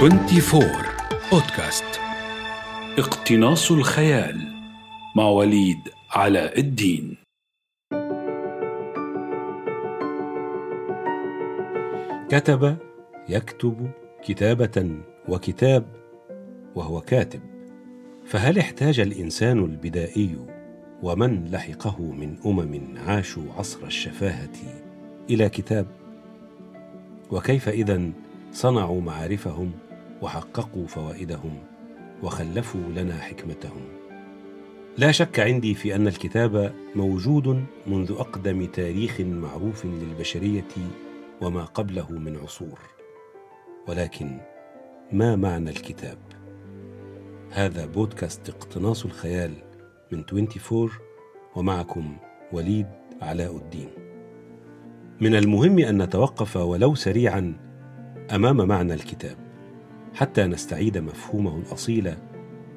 24 بودكاست اقتناص الخيال مع وليد علاء الدين. كتب يكتب كتابة وكتاب وهو كاتب. فهل احتاج الإنسان البدائي ومن لحقه من أمم عاشوا عصر الشفاهة إلى كتاب؟ وكيف إذا صنعوا معارفهم وحققوا فوائدهم وخلفوا لنا حكمتهم. لا شك عندي في أن الكتاب موجود منذ أقدم تاريخ معروف للبشرية وما قبله من عصور. ولكن ما معنى الكتاب؟ هذا بودكاست اقتناص الخيال من 24 ومعكم وليد علاء الدين. من المهم أن نتوقف ولو سريعا أمام معنى الكتاب. حتى نستعيد مفهومه الأصيل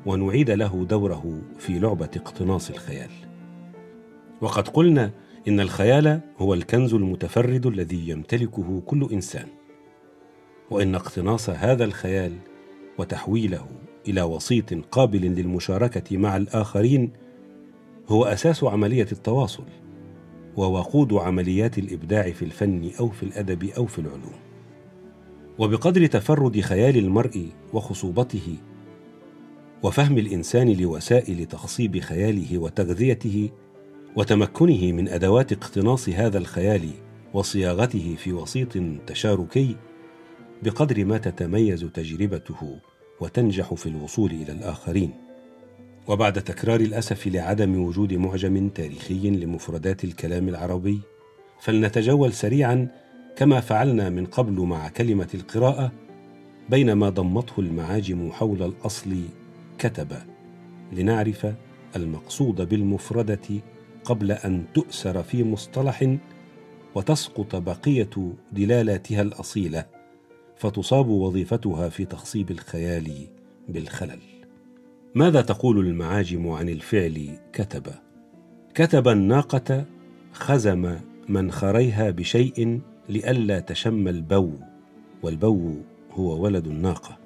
ونعيد له دوره في لعبة اقتناص الخيال. وقد قلنا إن الخيال هو الكنز المتفرد الذي يمتلكه كل إنسان وإن اقتناص هذا الخيال وتحويله إلى وسيط قابل للمشاركة مع الآخرين هو أساس عملية التواصل ووقود عمليات الإبداع في الفن أو في الأدب أو في العلوم. وبقدر تفرد خيال المرء وخصوبته وفهم الإنسان لوسائل تخصيب خياله وتغذيته وتمكنه من أدوات اقتناص هذا الخيال وصياغته في وسيط تشاركي بقدر ما تتميز تجربته وتنجح في الوصول إلى الآخرين. وبعد تكرار الأسف لعدم وجود معجم تاريخي لمفردات الكلام العربي فلنتجول سريعا كما فعلنا من قبل مع كلمة القراءة بينما ضمته المعاجم حول الأصل كتب لنعرف المقصود بالمفردة قبل أن تؤسر في مصطلح وتسقط بقية دلالاتها الأصيلة فتصاب وظيفتها في تخصيب الخيال بالخلل. ماذا تقول المعاجم عن الفعل كتب؟ كتب الناقة خزم منخريها بشيء لئلا تشم البو والبو هو ولد الناقة.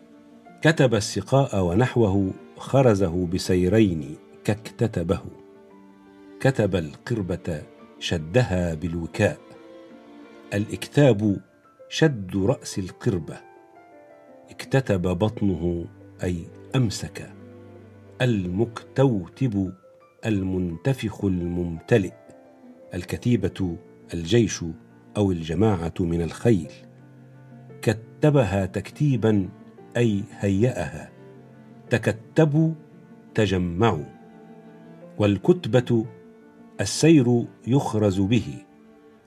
كتب السقاء ونحوه خرزه بسيرين كاكتتبه. كتب القربة شدها بالوكاء. الإكتاب شد رأس القربة. اكتتب بطنه أي أمسك. المكتوتب المنتفخ الممتلئ. الكتيبه الجيش أو الجماعة من الخيل كتبها تكتيبا أي هيأها تكتبوا تجمعوا والكتبة السير يخرز به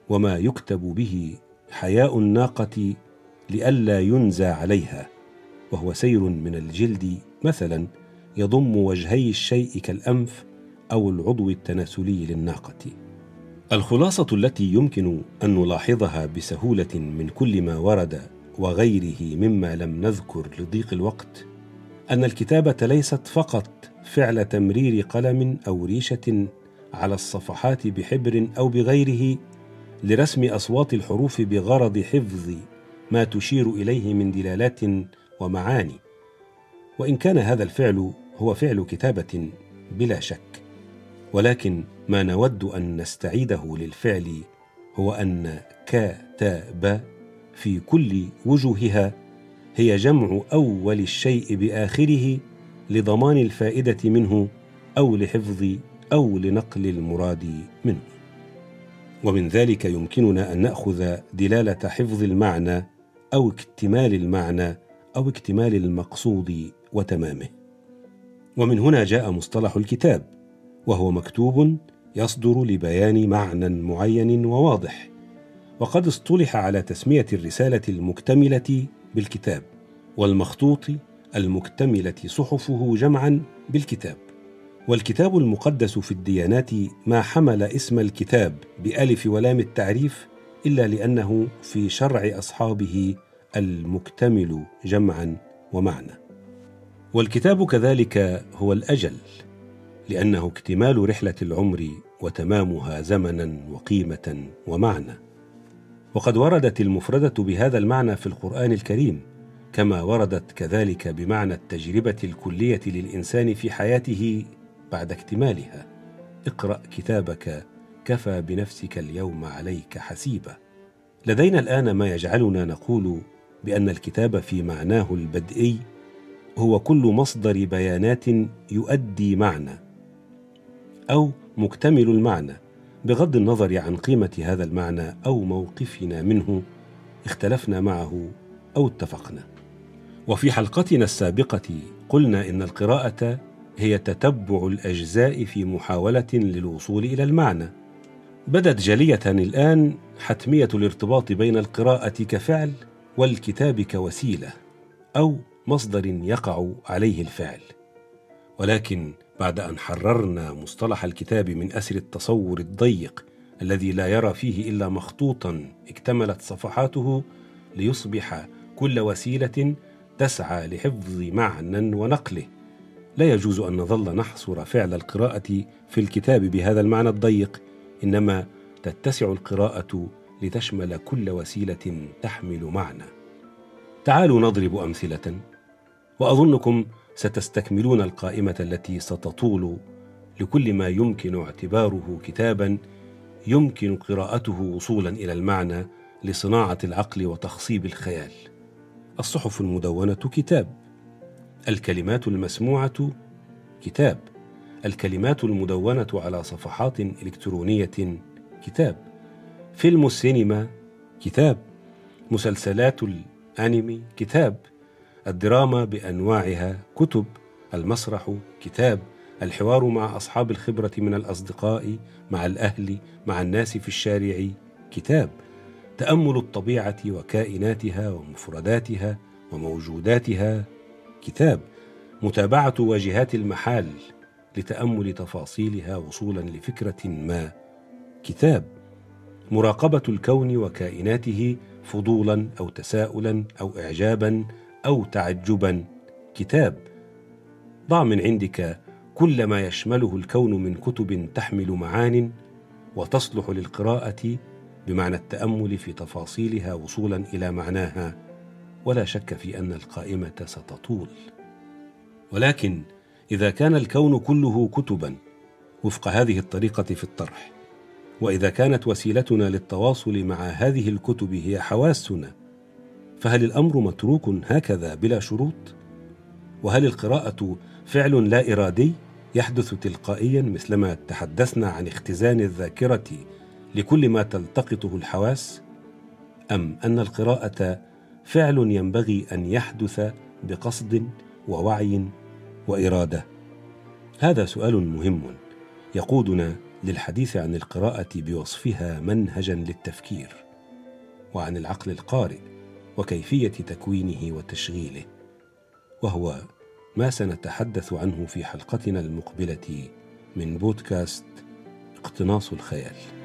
وما يكتب به حياء الناقة لئلا ينزى عليها وهو سير من الجلد مثلا يضم وجهي الشيء كالأنف أو العضو التناسلي للناقة. الخلاصة التي يمكن أن نلاحظها بسهولة من كل ما ورد وغيره مما لم نذكر لضيق الوقت أن الكتابة ليست فقط فعل تمرير قلم أو ريشة على الصفحات بحبر أو بغيره لرسم أصوات الحروف بغرض حفظ ما تشير إليه من دلالات ومعاني. وإن كان هذا الفعل هو فعل كتابة بلا شك. ولكن ما نود أن نستعيده للفعل هو أن كتاب في كل وجوهها هي جمع أول الشيء بآخره لضمان الفائدة منه أو لحفظ أو لنقل المراد منه. ومن ذلك يمكننا أن نأخذ دلالة حفظ المعنى أو اكتمال المعنى أو اكتمال المقصود وتمامه. ومن هنا جاء مصطلح الكتاب. وهو مكتوب يصدر لبيان معنى معين وواضح وقد اصطلح على تسمية الرسالة المكتملة بالكتاب والمخطوط المكتملة صحفه جمعا بالكتاب والكتاب المقدس في الديانات ما حمل اسم الكتاب بألف ولام التعريف إلا لأنه في شرع أصحابه المكتمل جمعا ومعنى. والكتاب كذلك هو الأجل لأنه اكتمال رحلة العمر وتمامها زمنا وقيمة ومعنى. وقد وردت المفردة بهذا المعنى في القرآن الكريم كما وردت كذلك بمعنى التجربة الكلية للإنسان في حياته بعد اكتمالها. اقرأ كتابك كفى بنفسك اليوم عليك حسيبا. لدينا الآن ما يجعلنا نقول بأن الكتاب في معناه البدئي هو كل مصدر بيانات يؤدي معنى. أو مكتمل المعنى بغض النظر عن قيمة هذا المعنى أو موقفنا منه اختلفنا معه أو اتفقنا. وفي حلقتنا السابقة قلنا إن القراءة هي تتبع الأجزاء في محاولة للوصول إلى المعنى. بدت جلية الآن حتمية الارتباط بين القراءة كفعل والكتاب كوسيلة أو مصدر يقع عليه الفعل. ولكن بعد أن حررنا مصطلح الكتاب من أسر التصور الضيق الذي لا يرى فيه إلا مخطوطا اكتملت صفحاته ليصبح كل وسيلة تسعى لحفظ معنى ونقله. لا يجوز أن نظل نحصر فعل القراءة في الكتاب بهذا المعنى الضيق إنما تتسع القراءة لتشمل كل وسيلة تحمل معنى. تعالوا نضرب أمثلة. وأظنكم ستستكملون القائمة التي ستطول لكل ما يمكن اعتباره كتابا يمكن قراءته وصولا إلى المعنى لصناعة العقل وتخصيب الخيال. الصحف المدونة كتاب. الكلمات المسموعة كتاب. الكلمات المدونة على صفحات إلكترونية كتاب. فيلم السينما كتاب. مسلسلات الأنمي كتاب. الدراما بأنواعها كتب المسرح كتاب الحوار مع أصحاب الخبرة من الأصدقاء مع الأهل مع الناس في الشارع كتاب. تأمل الطبيعة وكائناتها ومفرداتها وموجوداتها كتاب. متابعة واجهات المحال لتأمل تفاصيلها وصولا لفكرة ما كتاب. مراقبة الكون وكائناته فضولا أو تساؤلا أو اعجابا أو تعجبا. كتاب. ضع من عندك كل ما يشمله الكون من كتب تحمل معان وتصلح للقراءة بمعنى التأمل في تفاصيلها وصولا إلى معناها. ولا شك في أن القائمة ستطول. ولكن إذا كان الكون كله كتبا وفق هذه الطريقة في الطرح وإذا كانت وسيلتنا للتواصل مع هذه الكتب هي حواسنا فهل الأمر متروك هكذا بلا شروط؟ وهل القراءة فعل لا إرادي يحدث تلقائيا مثلما تحدثنا عن اختزان الذاكرة لكل ما تلتقطه الحواس؟ أم أن القراءة فعل ينبغي أن يحدث بقصد ووعي وإرادة؟ هذا سؤال مهم. يقودنا للحديث عن القراءة بوصفها منهجا للتفكير وعن العقل القارئ. وكيفية تكوينه وتشغيله وهو ما سنتحدث عنه في حلقتنا المقبلة من بودكاست اقتناص الخيال.